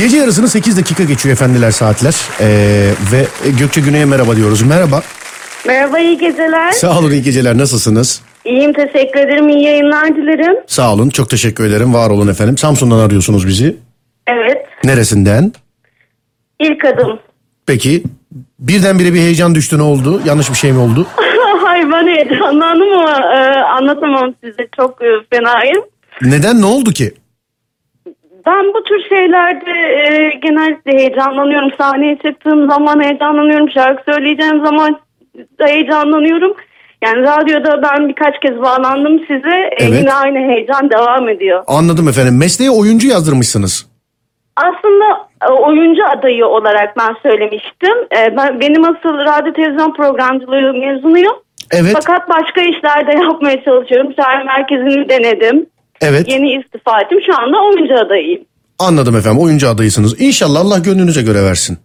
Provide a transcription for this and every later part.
Gece yarısını 8 dakika geçiyor efendiler saatler. Ee, ve Gökçe Güney'e merhaba diyoruz. Merhaba. Merhaba iyi geceler. Sağ olun iyi geceler nasılsınız? İyiyim teşekkür ederim. İyi yayınlar dilerim. Sağ olun çok teşekkür ederim. Var olun efendim. Samsun'dan arıyorsunuz bizi. Evet. Neresinden? İlk adım. Peki birdenbire bir heyecan düştü ne oldu? Yanlış bir şey mi oldu? Hay ben heyecanlandım ama e, anlatamam size. Çok e, fenayım. Neden ne oldu ki? Ben bu tür şeylerde e, genellikle heyecanlanıyorum. Sahneye çıktığım zaman heyecanlanıyorum. Şarkı söyleyeceğim zaman da heyecanlanıyorum. Yani radyoda ben birkaç kez bağlandım size. E, Evet. yine aynı heyecan devam ediyor. Anladım efendim. Mesleğe oyuncu yazdırmışsınız. Aslında e, oyuncu adayı olarak ben söylemiştim. E, ben Benim asıl radyo televizyon programcılığı mezunuyum. Evet. Fakat başka işler de yapmaya çalışıyorum. Şahin merkezini denedim. Evet. Yeni istifa ettim. Şu anda oyuncu adayıyım. Anladım efendim. Oyuncu adayısınız. İnşallah Allah gönlünüze göre versin.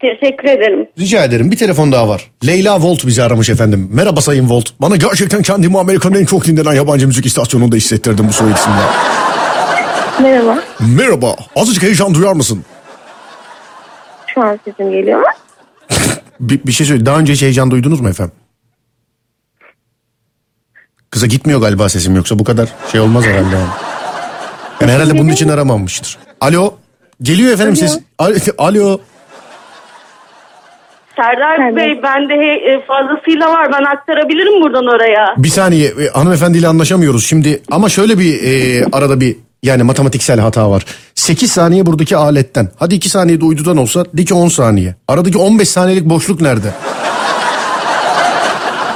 Teşekkür ederim. Rica ederim. Bir telefon daha var. Leyla Volt bizi aramış efendim. Merhaba Sayın Volt. Bana gerçekten kendimi Amerika'nın en çok dinlenen yabancı müzik istasyonunda hissettirdim bu soy isimle. Merhaba. Merhaba. Azıcık heyecan duyar mısın? Şu an sesim geliyor mu? Bir, bir şey söyle. Daha önce hiç heyecan duydunuz mu efendim? Kıza gitmiyor galiba sesim yoksa bu kadar şey olmaz herhalde yani. Yani herhalde bunun için aramamıştır. Alo. Geliyor efendim ses. Alo. Serdar Serdar. Bey bende he- e, fazlasıyla var. Ben aktarabilirim buradan oraya. Bir saniye e, hanımefendiyle anlaşamıyoruz şimdi ama şöyle bir e, arada bir yani matematiksel hata var. 8 saniye buradaki aletten. Hadi 2 saniyede uydudan olsa de ki 10 saniye. Aradaki 15 saniyelik boşluk nerede?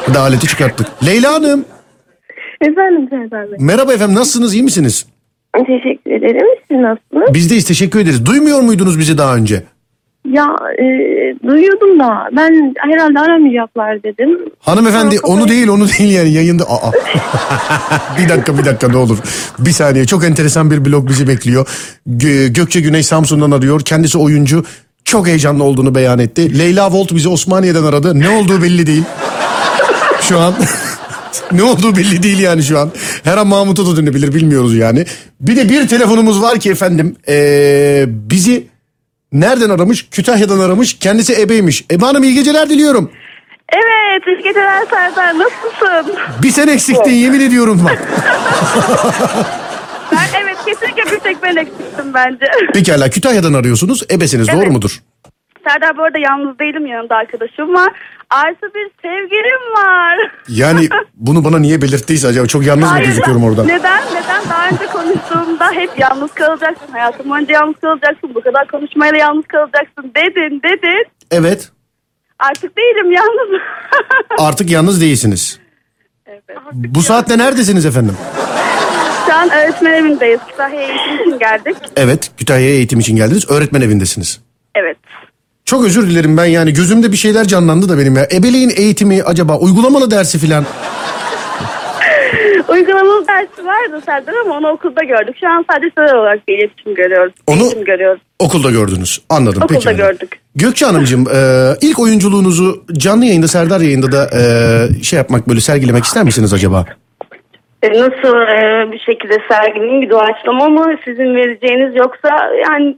Hadi aleti çıkarttık. Leyla Hanım. Efendim Serdar Bey. Merhaba efendim nasılsınız iyi misiniz? Teşekkür ederim. Siz nasılsınız? Bizdeyiz teşekkür ederiz. Duymuyor muydunuz bizi daha önce? Ya e, duyuyordum da ben herhalde aramayacaklar dedim. Hanımefendi Sonra onu kafayı- değil onu değil yani yayında. Aa. bir dakika bir dakika ne olur. Bir saniye çok enteresan bir blog bizi bekliyor. Gö- Gökçe Güney Samsun'dan arıyor. Kendisi oyuncu. Çok heyecanlı olduğunu beyan etti. Leyla Volt bizi Osmaniye'den aradı. Ne olduğu belli değil. Şu an ne olduğu belli değil yani şu an. Her an Mahmut'a da dönebilir bilmiyoruz yani. Bir de bir telefonumuz var ki efendim. Ee, bizi nereden aramış? Kütahya'dan aramış. Kendisi ebeymiş. Ebe Hanım iyi geceler diliyorum. Evet iyi geceler Serdar nasılsın? Bir sen eksiktin yemin ediyorum bak. Ben evet kesinlikle bir tek ben eksiktim bence. Pekala Kütahya'dan arıyorsunuz. Ebesiniz doğru Evet. mudur? Serdar bu arada yalnız değilim yanımda arkadaşım var. Artı bir sevgilim var. Yani bunu bana niye belirttiyse acaba çok yalnız mı Hayır, gözüküyorum orada? Neden? Neden? Daha önce konuştuğumda hep yalnız kalacaksın. Hayatım boyunca yalnız kalacaksın. Bu kadar konuşmayla yalnız kalacaksın dedin dedin. Evet Artık değilim yalnız. artık yalnız değilsiniz. evet. Bu saatte neredesiniz efendim? Şu an öğretmen evindeyiz. Kütahya eğitim için geldik. Evet Kütahya'ya eğitim için geldiniz. Öğretmen evindesiniz. Evet. Çok özür dilerim ben yani gözümde bir şeyler canlandı da benim ya. Ebeleğin eğitimi acaba uygulamalı dersi filan. Uygulamalı dersi vardı Serdar ama onu okulda gördük. Şu an sadece sözel olarak bir iletişim görüyoruz. Onu- Eğitim görüyoruz. Okulda gördünüz. Anladım. Okulda pekala. gördük. Gökçe Hanımcığım e, ilk oyunculuğunuzu canlı yayında Serdar yayında da e, şey yapmak böyle sergilemek ister misiniz acaba? E, Nasıl e, bir şekilde sergileyim bir doğaçlama mı sizin vereceğiniz yoksa yani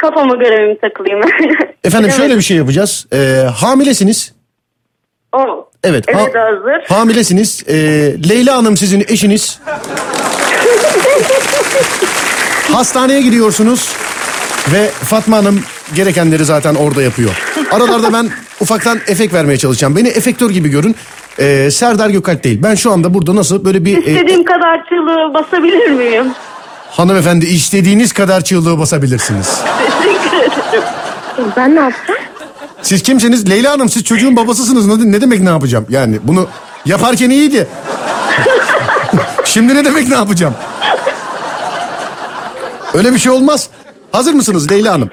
kafama göre mi takılayım? Efendim şöyle bir şey yapacağız. E, hamilesiniz. O. Evet. ha- Evet hazır. hamilesiniz. E, Leyla Hanım sizin eşiniz. Hastaneye gidiyorsunuz. Ve Fatma Hanım gerekenleri zaten orada yapıyor. Aralarda ben ufaktan efekt vermeye çalışacağım. Beni efektör gibi görün. E, Serdar Gökalp değil. Ben şu anda burada nasıl böyle bir... e, İstediğim kadar çığlığı basabilir miyim? Hanımefendi istediğiniz kadar çığlığı basabilirsiniz. Teşekkür ederim. Ben ne yapacağım? Siz kimsiniz? Leyla Hanım siz çocuğun babasısınız. Ne, ne demek ne yapacağım? Yani bunu yaparken iyiydi. Şimdi ne demek ne yapacağım? Öyle bir şey olmaz. Hazır mısınız Leyla Hanım?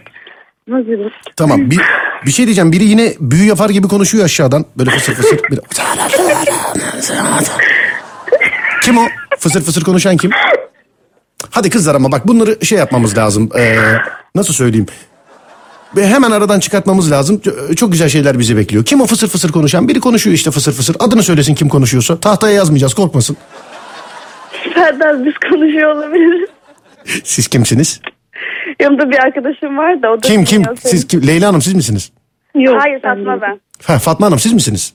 Hazırım. Tamam bir, bir şey diyeceğim. Biri yine büyü yapar gibi konuşuyor aşağıdan. Böyle fısır fısır. Bir... kim o? Fısır fısır konuşan kim? Hadi kızlar ama bak bunları şey yapmamız lazım. Ee, nasıl söyleyeyim? Ve hemen aradan çıkartmamız lazım. Ç- Çok güzel şeyler bizi bekliyor. Kim o fısır fısır konuşan? Biri konuşuyor işte fısır fısır. Adını söylesin kim konuşuyorsa. Tahtaya yazmayacağız korkmasın. Serdar biz konuşuyor olabiliriz. Siz kimsiniz? Yanımda bir arkadaşım var da o da Kim kim? Siz kim? Leyla Hanım siz misiniz? Yok. Hayır Fatma ben. Ha, Fatma Hanım siz misiniz?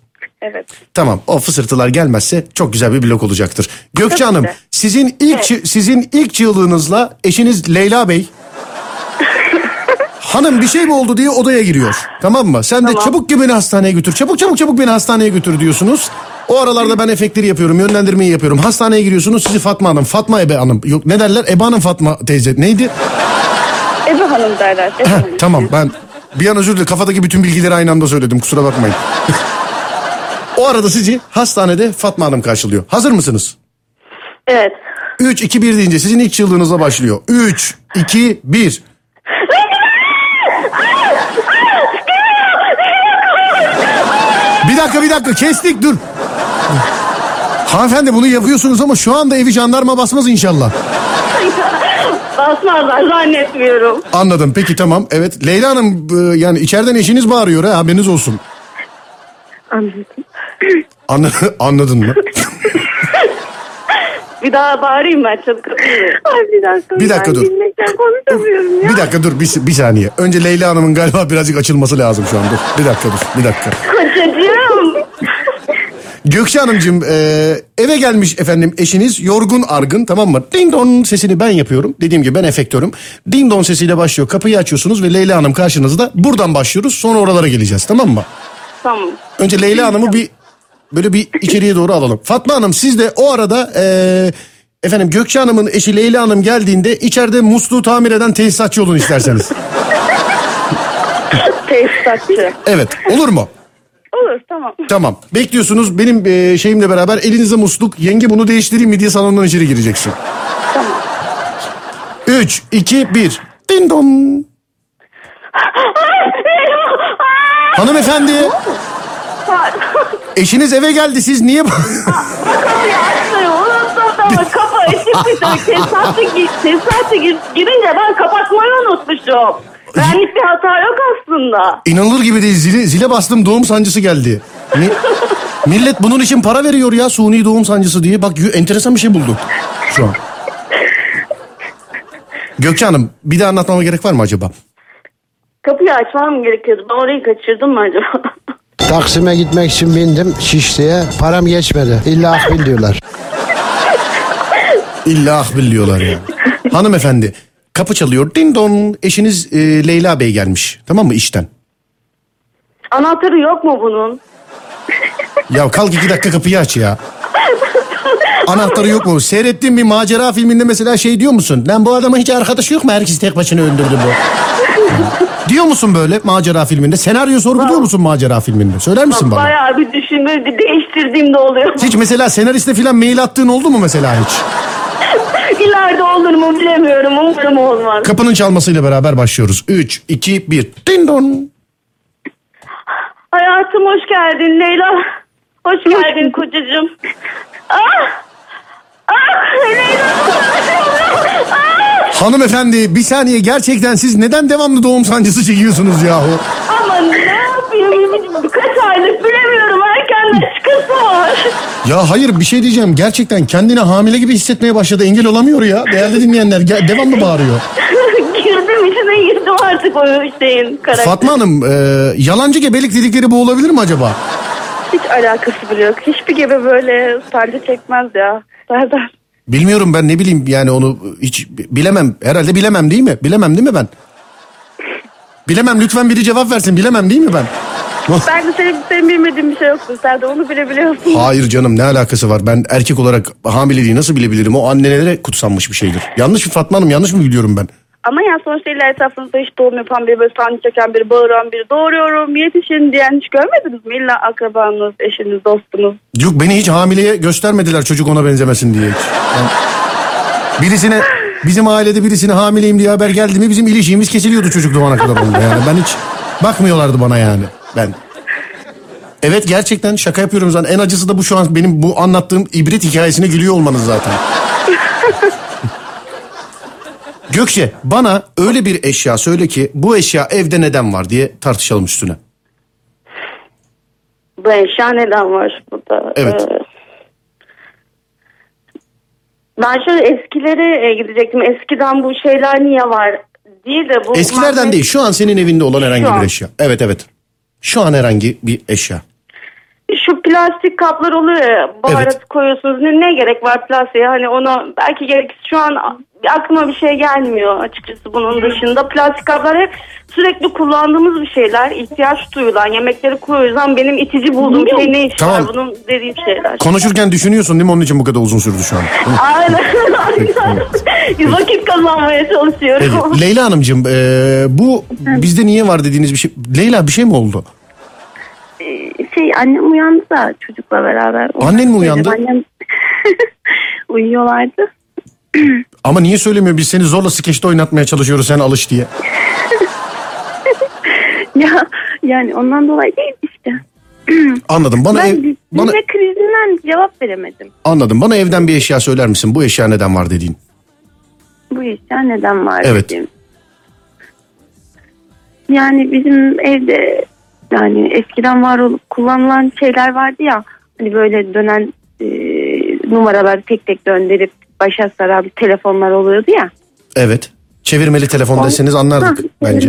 Evet. Tamam o fısırtılar gelmezse çok güzel bir blok olacaktır. Gökçe Tabii Hanım ki. sizin ilk çı- sizin ilk çığlığınızla eşiniz Leyla Bey Hanım bir şey mi oldu diye odaya giriyor. Tamam mı? Sen de Tamam. çabuk ki beni hastaneye götür. Çabuk çabuk çabuk beni hastaneye götür diyorsunuz. O aralarda ben efektleri yapıyorum, yönlendirmeyi yapıyorum. Hastaneye giriyorsunuz sizi Fatma Hanım, Fatma Ebe Hanım. Yok ne derler? Ebe Hanım Fatma teyze. Neydi? Ebe Hanım derler. Ebe Heh, Hanım. tamam ben bir an özür dilerim kafadaki bütün bilgileri aynı anda söyledim kusura bakmayın. o arada sizi hastanede Fatma Hanım karşılıyor. Hazır mısınız? Evet. 3, 2, 1 deyince sizin ilk çığlığınızla başlıyor. 3, 2, 1. Bir dakika bir dakika kestik dur. Hanımefendi bunu yapıyorsunuz ama şu anda evi jandarma basmaz inşallah. Basmazlar zannetmiyorum. Anladım peki tamam. Evet Leyla Hanım e, yani içeriden eşiniz bağırıyor ha haberiniz olsun. Anladım. Anla, anladın mı? Bir daha bağırayım ben çabuk kapıyı. Ay bir dakika. Bir dakika ben dur. Konuşamıyorum ya. Bir dakika dur bir, bir saniye. Önce Leyla Hanım'ın galiba birazcık açılması lazım şu an. Dur bir dakika dur bir dakika. Kocacığım. Gökçe Hanımcığım e, eve gelmiş efendim eşiniz yorgun argın tamam mı? Ding dong sesini ben yapıyorum. Dediğim gibi ben efektörüm. Ding dong sesiyle başlıyor. Kapıyı açıyorsunuz ve Leyla Hanım karşınızda. Buradan başlıyoruz sonra oralara geleceğiz tamam mı? Tamam. Önce Leyla Hanım'ı bir böyle bir içeriye doğru alalım. Fatma Hanım siz de o arada e, efendim Gökçe Hanım'ın eşi Leyla Hanım geldiğinde içeride musluğu tamir eden tesisatçı olun isterseniz. Tesisatçı. Evet olur mu? Olur tamam. Tamam. Bekliyorsunuz benim e, şeyimle beraber elinize musluk. Yenge bunu değiştireyim mi diye salondan içeri gireceksin. Tamam. 3, 2, 1. Ding dong. Hanımefendi. Eşiniz eve geldi siz niye... Açmayı unuttum ama kapı açıkmış. Tesisatçı, gi- tesisatçı gir- girince ben kapatmayı unutmuşum. Benlik bir hata yok aslında. İnanılır gibi değil zile, zile bastım doğum sancısı geldi. Mi- Millet bunun için para veriyor ya suni doğum sancısı diye. Bak y- enteresan bir şey bulduk şu an. Gökçe Hanım bir daha anlatmama gerek var mı acaba? Kapıyı açmam gerekiyordu? Ben orayı kaçırdım mı acaba? Taksim'e gitmek için bindim Şişli'ye. Param geçmedi. İlla akbil diyorlar. İlla ahbil diyorlar ya. Hanımefendi kapı çalıyor. Ding dong eşiniz e, Leyla Bey gelmiş. Tamam mı işten? Anahtarı yok mu bunun? Ya kalk iki dakika kapıyı aç ya. Anahtarı yok mu? Seyrettiğin bir macera filminde mesela şey diyor musun? Lan bu adamın hiç arkadaşı yok mu? Herkes tek başına öldürdü bu. Diyor musun böyle macera filminde? Senaryo sorguluyor musun macera filminde? Söyler misin bana? Bayağı bir düşünme, değiştirdiğimde oluyor. Hiç mesela senariste falan mail attığın oldu mu mesela hiç? İleride olur mu bilemiyorum. Umarım olmaz. Kapının çalmasıyla beraber başlıyoruz. 3, 2, 1. Ding dong. Hayatım hoş geldin Leyla. Hoş geldin kocacığım. Ah! Ah! Leyla! Ah! Hanımefendi bir saniye gerçekten siz neden devamlı doğum sancısı çekiyorsunuz yahu? Ama ne yapayım? Birkaç aylık bilemiyorum. Erkenden çıkası var. Ya hayır bir şey diyeceğim. Gerçekten kendini hamile gibi hissetmeye başladı. Engel olamıyor ya. Değerli dinleyenler gel- devamlı bağırıyor. girdim içine girdim artık o şeyin karakter. Fatma Hanım e, yalancı gebelik dedikleri bu olabilir mi acaba? Hiç alakası bile yok. Hiçbir gebe böyle sancı çekmez ya. Serdar. Bilmiyorum ben ne bileyim yani onu hiç bilemem. Herhalde bilemem değil mi? Bilemem değil mi ben? Bilemem lütfen biri cevap versin. Bilemem değil mi ben? Ben de senin, senin bilmediğin bir şey yoktur. Sen de onu bile biliyorsun. Hayır canım ne alakası var? Ben erkek olarak hamileliği nasıl bilebilirim? O annelere kutsanmış bir şeydir. Yanlış mı Fatma Hanım yanlış mı biliyorum ben? Ama ya sonuçta illa etrafınızda hiç doğum yapan biri, böyle sancı çeken biri, bağıran biri, doğuruyorum, yetişin diyen hiç görmediniz mi? İlla akrabanız, eşiniz, dostunuz. Yok beni hiç hamileye göstermediler çocuk ona benzemesin diye hiç. Yani birisine bizim ailede birisine hamileyim diye haber geldi mi bizim ilişkimiz kesiliyordu çocuk doğana kadar onda yani. Ben hiç bakmıyorlardı bana yani ben. Evet gerçekten şaka yapıyorum zaten. En acısı da bu şu an benim bu anlattığım ibret hikayesine gülüyor olmanız zaten. Gökçe bana öyle bir eşya söyle ki bu eşya evde neden var diye tartışalım üstüne. Bu eşya neden var burada? Evet. Ee, ben şöyle eskilere e, gidecektim. Eskiden bu şeyler niye var değil de bu... Eskilerden magnet- değil şu an senin evinde olan herhangi Şu bir an. eşya. Evet evet. Şu an herhangi bir eşya. Şu plastik kaplar oluyor ya baharat Evet. koyuyorsunuz ne, ne gerek var plastiğe hani ona belki gerek şu an aklıma bir şey gelmiyor açıkçası bunun dışında plastik kaplar hep sürekli kullandığımız bir şeyler ihtiyaç duyulan yemekleri koyuyoruz benim itici bulduğum şey ne iş Tamam. bunun dediğim şeyler. Konuşurken düşünüyorsun değil mi? Onun için bu kadar uzun sürdü şu an. Aynen aynen vakit kazanmaya çalışıyorum. Leyla Hanımcığım e, bu bizde niye var dediğiniz bir şey. Leyla bir şey mi oldu? Şey annem uyandı da çocukla beraber. Annen mi uyandı? Annem uyuyorlardı. Ama niye söylemiyor? Biz seni zorla skeçte oynatmaya çalışıyoruz sen alış diye. Ya yani ondan dolayı değil işte. Anladım. Bana, ev, Ben bana bize krizinden cevap veremedim. anladım. Bana evden bir eşya söyler misin? Bu eşya neden var dediğin. Bu işler neden var Evet. dedim. Yani bizim evde yani eskiden var olup kullanılan şeyler vardı ya hani böyle dönen e, numaraları tek tek döndürüp başa saran telefonlar oluyordu ya. Evet. Çevirmeli telefon deseniz anlardık bence.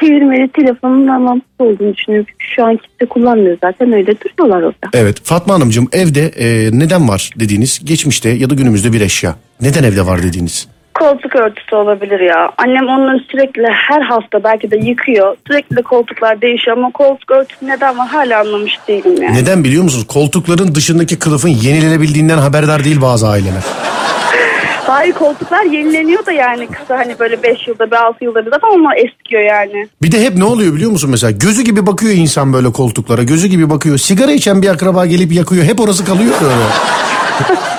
Çevirmeli telefonun anlamsız olduğunu düşünüyorum. Şu an kimse kullanmıyor zaten öyle duruyorlar orada. Evet. Fatma Hanımcığım evde e, neden var dediğiniz geçmişte ya da günümüzde bir eşya. Neden evde var dediğiniz. Koltuk örtüsü olabilir ya. Annem onları sürekli her hafta belki de yıkıyor. Sürekli de koltuklar değişiyor ama koltuk örtüsü neden var hala anlamış değilim yani. Neden biliyor musunuz? Koltukların dışındaki kılıfın yenilenebildiğinden haberdar değil bazı aileler. Hayır koltuklar yenileniyor da yani kısa hani böyle 5 yılda bir 6 yılda bir zaten onlar eskiyor yani. Bir de hep ne oluyor biliyor musun mesela? Gözü gibi bakıyor insan böyle koltuklara. Gözü gibi bakıyor. Sigara içen bir akraba gelip yakıyor. Hep orası kalıyor böyle.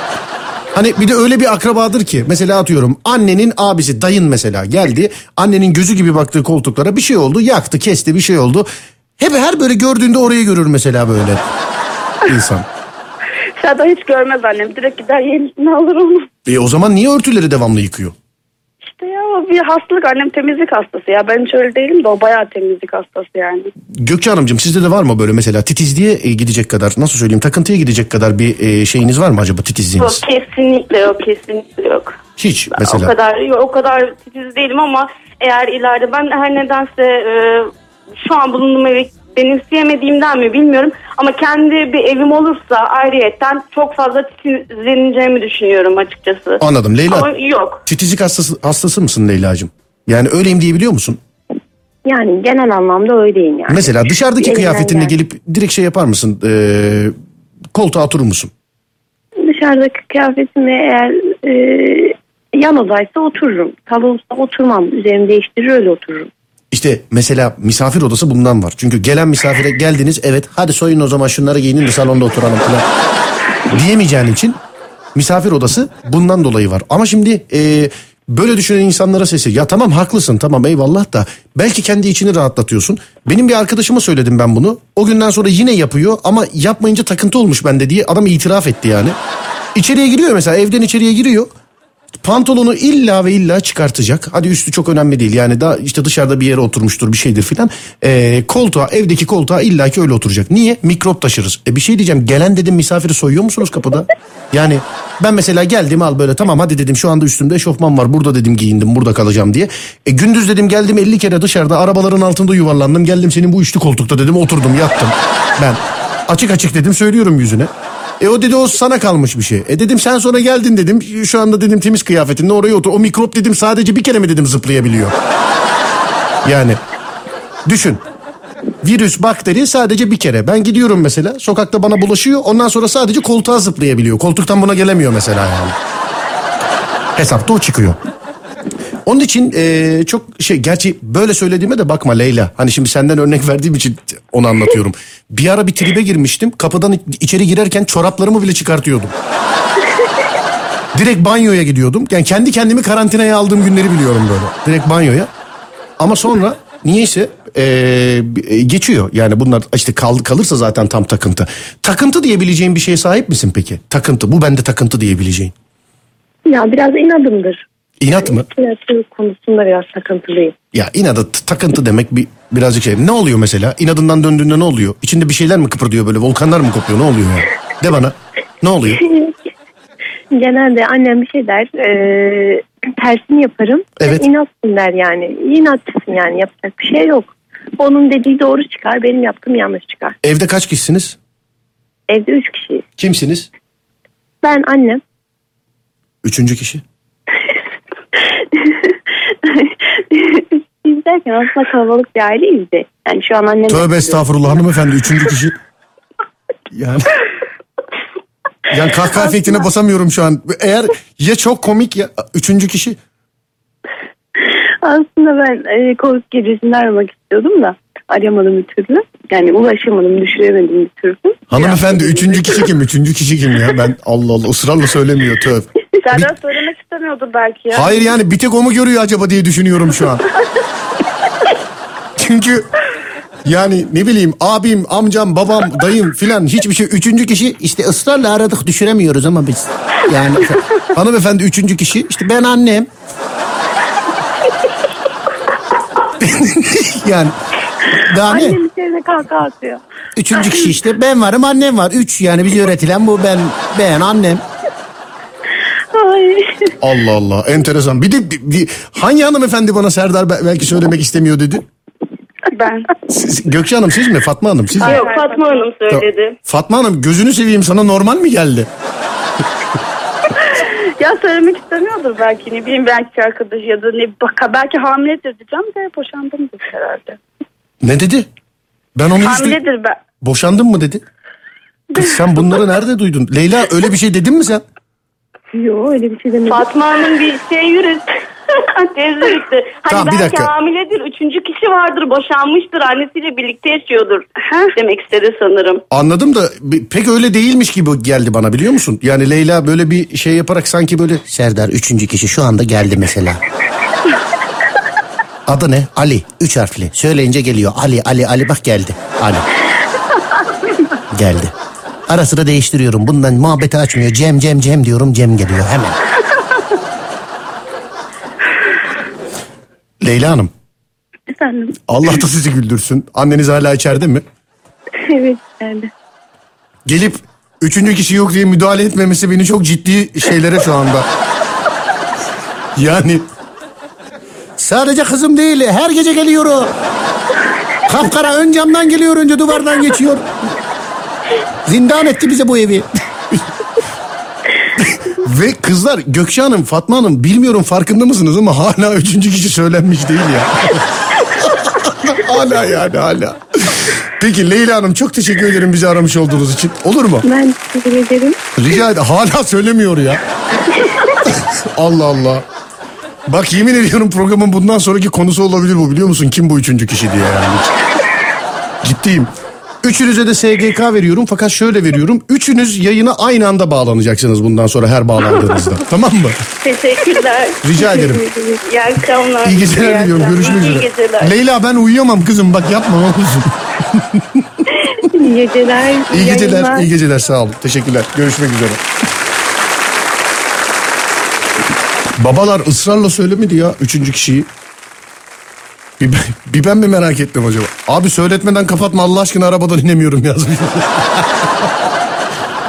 Hani bir de öyle bir akrabadır ki mesela atıyorum annenin abisi dayın mesela geldi. Annenin gözü gibi baktığı koltuklara bir şey oldu yaktı kesti bir şey oldu. Hep her böyle gördüğünde orayı görür mesela böyle insan. Zaten hiç görmez annem. Direkt gider yenisini alır onu. E o zaman niye örtüleri devamlı yıkıyor? O bir hastalık annem temizlik hastası ya. Ben hiç öyle değilim de o bayağı temizlik hastası yani. Gökçe Hanımcığım sizde de var mı böyle mesela titizliğe e, gidecek kadar nasıl söyleyeyim takıntıya gidecek kadar bir e, şeyiniz var mı acaba Yok titizliğiniz? kesinlikle yok kesinlikle yok. Hiç Ben mesela. O kadar yok, o kadar titiz değilim ama eğer ileride ben her nedense e, şu an bulunduğum evi benimseyemediğimden mi bilmiyorum ama kendi bir evim olursa ayrıyetten çok fazla titizleneceğimi düşünüyorum açıkçası. Anladım. Leyla Ama yok. titizlik hastası, hastası mısın Leyla'cığım? Yani öyleyim diyebiliyor musun? Yani genel anlamda öyleyim yani. Mesela dışarıdaki Elinden kıyafetinle geldi. gelip direkt şey yapar mısın? Ee, koltuğa oturur musun? Dışarıdaki kıyafetimi eğer e, yan odaysa otururum. Salonsa oturmam. Üzerimi değiştirir öyle otururum. İşte mesela misafir odası bundan var. Çünkü gelen misafire geldiniz evet hadi soyun o zaman şunları giyinin de salonda oturalım falan. Diyemeyeceğin için misafir odası bundan dolayı var. Ama şimdi e, böyle düşünen insanlara sesi ya tamam haklısın tamam eyvallah da belki kendi içini rahatlatıyorsun. Benim bir arkadaşıma söyledim ben bunu. O günden sonra yine yapıyor ama yapmayınca takıntı olmuş bende diye adam itiraf etti yani. İçeriye giriyor mesela evden içeriye giriyor. Pantolonu illa ve illa çıkartacak. Hadi üstü çok önemli değil. Yani daha işte dışarıda bir yere oturmuştur bir şeydir filan. Ee, koltuğa evdeki koltuğa illa ki öyle oturacak. Niye? Mikrop taşırız. E bir şey diyeceğim. Gelen dedim misafiri soyuyor musunuz kapıda? Yani ben mesela geldim al böyle tamam hadi dedim şu anda üstümde eşofman var. Burada dedim giyindim burada kalacağım diye. E gündüz dedim geldim 50 kere dışarıda arabaların altında yuvarlandım. Geldim senin bu üçlü koltukta dedim oturdum yattım. Ben açık açık dedim söylüyorum yüzüne. E o dedi o sana kalmış bir şey. E dedim sen sonra geldin dedim. Şu anda dedim temiz kıyafetinde oraya otur. O mikrop dedim sadece bir kere mi dedim zıplayabiliyor. Yani düşün. Virüs, bakteri sadece bir kere. Ben gidiyorum mesela sokakta bana bulaşıyor. Ondan sonra sadece koltuğa zıplayabiliyor. Koltuktan buna gelemiyor mesela yani. Hesapta o çıkıyor. Onun için e, çok şey gerçi böyle söylediğime de bakma Leyla. Hani şimdi senden örnek verdiğim için onu anlatıyorum. Bir ara bir tribe girmiştim. Kapıdan içeri girerken çoraplarımı bile çıkartıyordum. Direkt banyoya gidiyordum. Yani kendi kendimi karantinaya aldığım günleri biliyorum böyle. Direkt banyoya. Ama sonra niyeyse e, e, geçiyor. Yani bunlar işte kal, kalırsa zaten tam takıntı. Takıntı diyebileceğin bir şeye sahip misin peki? Takıntı. Bu bende takıntı diyebileceğin. Ya biraz inadımdır. İnat mı? Inatı konusunda biraz takıntılıyım. Ya inadı takıntı demek bir birazcık şey. Ne oluyor mesela? İnadından döndüğünde ne oluyor? İçinde bir şeyler mi kıpırdıyor böyle? Volkanlar mı kopuyor? Ne oluyor yani? De bana. Ne oluyor? Genelde annem bir şey der. e, tersini yaparım. Evet. İnatsın der yani. İnatçısın yani yapacak bir şey yok. Onun dediği doğru çıkar. Benim yaptığım yanlış çıkar. Evde kaç kişisiniz? Evde üç kişiyiz. Kimsiniz? Ben annem. Üçüncü kişi. Derken aslında kalabalık bir aileyiz de. Yani şu an annem... Tövbe estağfurullah hanımefendi üçüncü kişi. Yani yani kahkaha efektine basamıyorum şu an. Eğer ya çok komik ya üçüncü kişi. Aslında ben e, Covid gecesinde aramak istiyordum da arayamadım bir türlü. Yani ulaşamadım, düşüremedim bir türlü. Hanımefendi üçüncü kişi kim? Üçüncü kişi kim ya? Ben Allah Allah ısrarla söylemiyor tövbe. Serdar söylemek istemiyordur belki ya. Hayır yani bir tek o mu görüyor acaba diye düşünüyorum şu an. Çünkü yani ne bileyim abim, amcam, babam, dayım filan hiçbir şey. Üçüncü kişi işte ısrarla aradık düşüremiyoruz ama biz. Yani hanımefendi üçüncü kişi işte ben annem. yani daha ne? Annem içeride kahkaha atıyor. Üçüncü kişi işte ben varım annem var. Üç yani bize öğretilen bu ben ben annem. Ay. Allah Allah enteresan. Bir de bir, bir- hangi hanımefendi bana Serdar be- belki söylemek istemiyor dedi? Ben. Siz, Gökçe Hanım siz mi? Fatma Hanım siz mi? Yok Fatma Hanım söyledi. Fatma Hanım gözünü seveyim sana normal mi geldi? Ya söylemek istemiyordur belki ne bileyim belki arkadaş ya da ne bak belki hamiledir diyeceğim de boşandımdır herhalde. Ne dedi? Ben onu hiç duy- Hamiledir ben. Boşandın mı dedi? Kız sen bunları nerede duydun? Leyla öyle bir şey dedin mi sen? Yok öyle bir şey demedim. Fatma Hanım bir şey yürüt. Yürüttü. Hani Tamam, bir belki dakika. hamiledir. Üçüncü kişi vardır. Boşanmıştır. Annesiyle birlikte yaşıyordur. Demek istedi sanırım. Anladım da bi- pek öyle değilmiş gibi geldi bana biliyor musun? Yani Leyla böyle bir şey yaparak sanki böyle Serdar üçüncü kişi şu anda geldi mesela. Adı ne? Ali. Üç harfli. Söyleyince geliyor. Ali, Ali, Ali bak geldi. Ali. geldi. Ara sıra değiştiriyorum. Bundan muhabbeti açmıyor. Cem, Cem, Cem diyorum. Cem geliyor hemen. Leyla Hanım. Efendim. Allah da sizi güldürsün. Anneniz hala içeride mi? Evet geldi. gelip üçüncü kişi yok diye müdahale etmemesi beni çok ciddi şeylere şu anda. Yani sadece kızım değil her gece geliyor o. Kapkara ön camdan geliyor önce duvardan geçiyor. Zindan etti bize bu evi. Ve kızlar Gökçe Hanım, Fatma Hanım bilmiyorum farkında mısınız ama hala üçüncü kişi söylenmiş değil ya. hala yani hala. Peki Leyla Hanım çok teşekkür ederim bizi aramış olduğunuz için. Olur mu? Ben teşekkür ederim. Rica ederim. Hala söylemiyor ya. Allah Allah. Bak yemin ediyorum programın bundan sonraki konusu olabilir bu biliyor musun? Kim bu üçüncü kişi diye yani. Ciddiyim. Üçünüze de SGK veriyorum fakat şöyle veriyorum. Üçünüz yayına aynı anda bağlanacaksınız bundan sonra her bağlandığınızda. tamam mı? Teşekkürler. Rica ederim. İyi akşamlar. İyi geceler İyi diliyorum. akşamlar. Görüşmek İyi üzere. geceler. Leyla ben uyuyamam kızım bak yapma ne olursun. İyi geceler. İyi geceler. yayınlar. iyi geceler sağ olun. Teşekkürler. Görüşmek üzere. Babalar ısrarla söylemedi ya üçüncü kişiyi. Bir, bir ben mi merak ettim acaba? Abi söyletmeden kapatma Allah aşkına arabadan inemiyorum yazmış.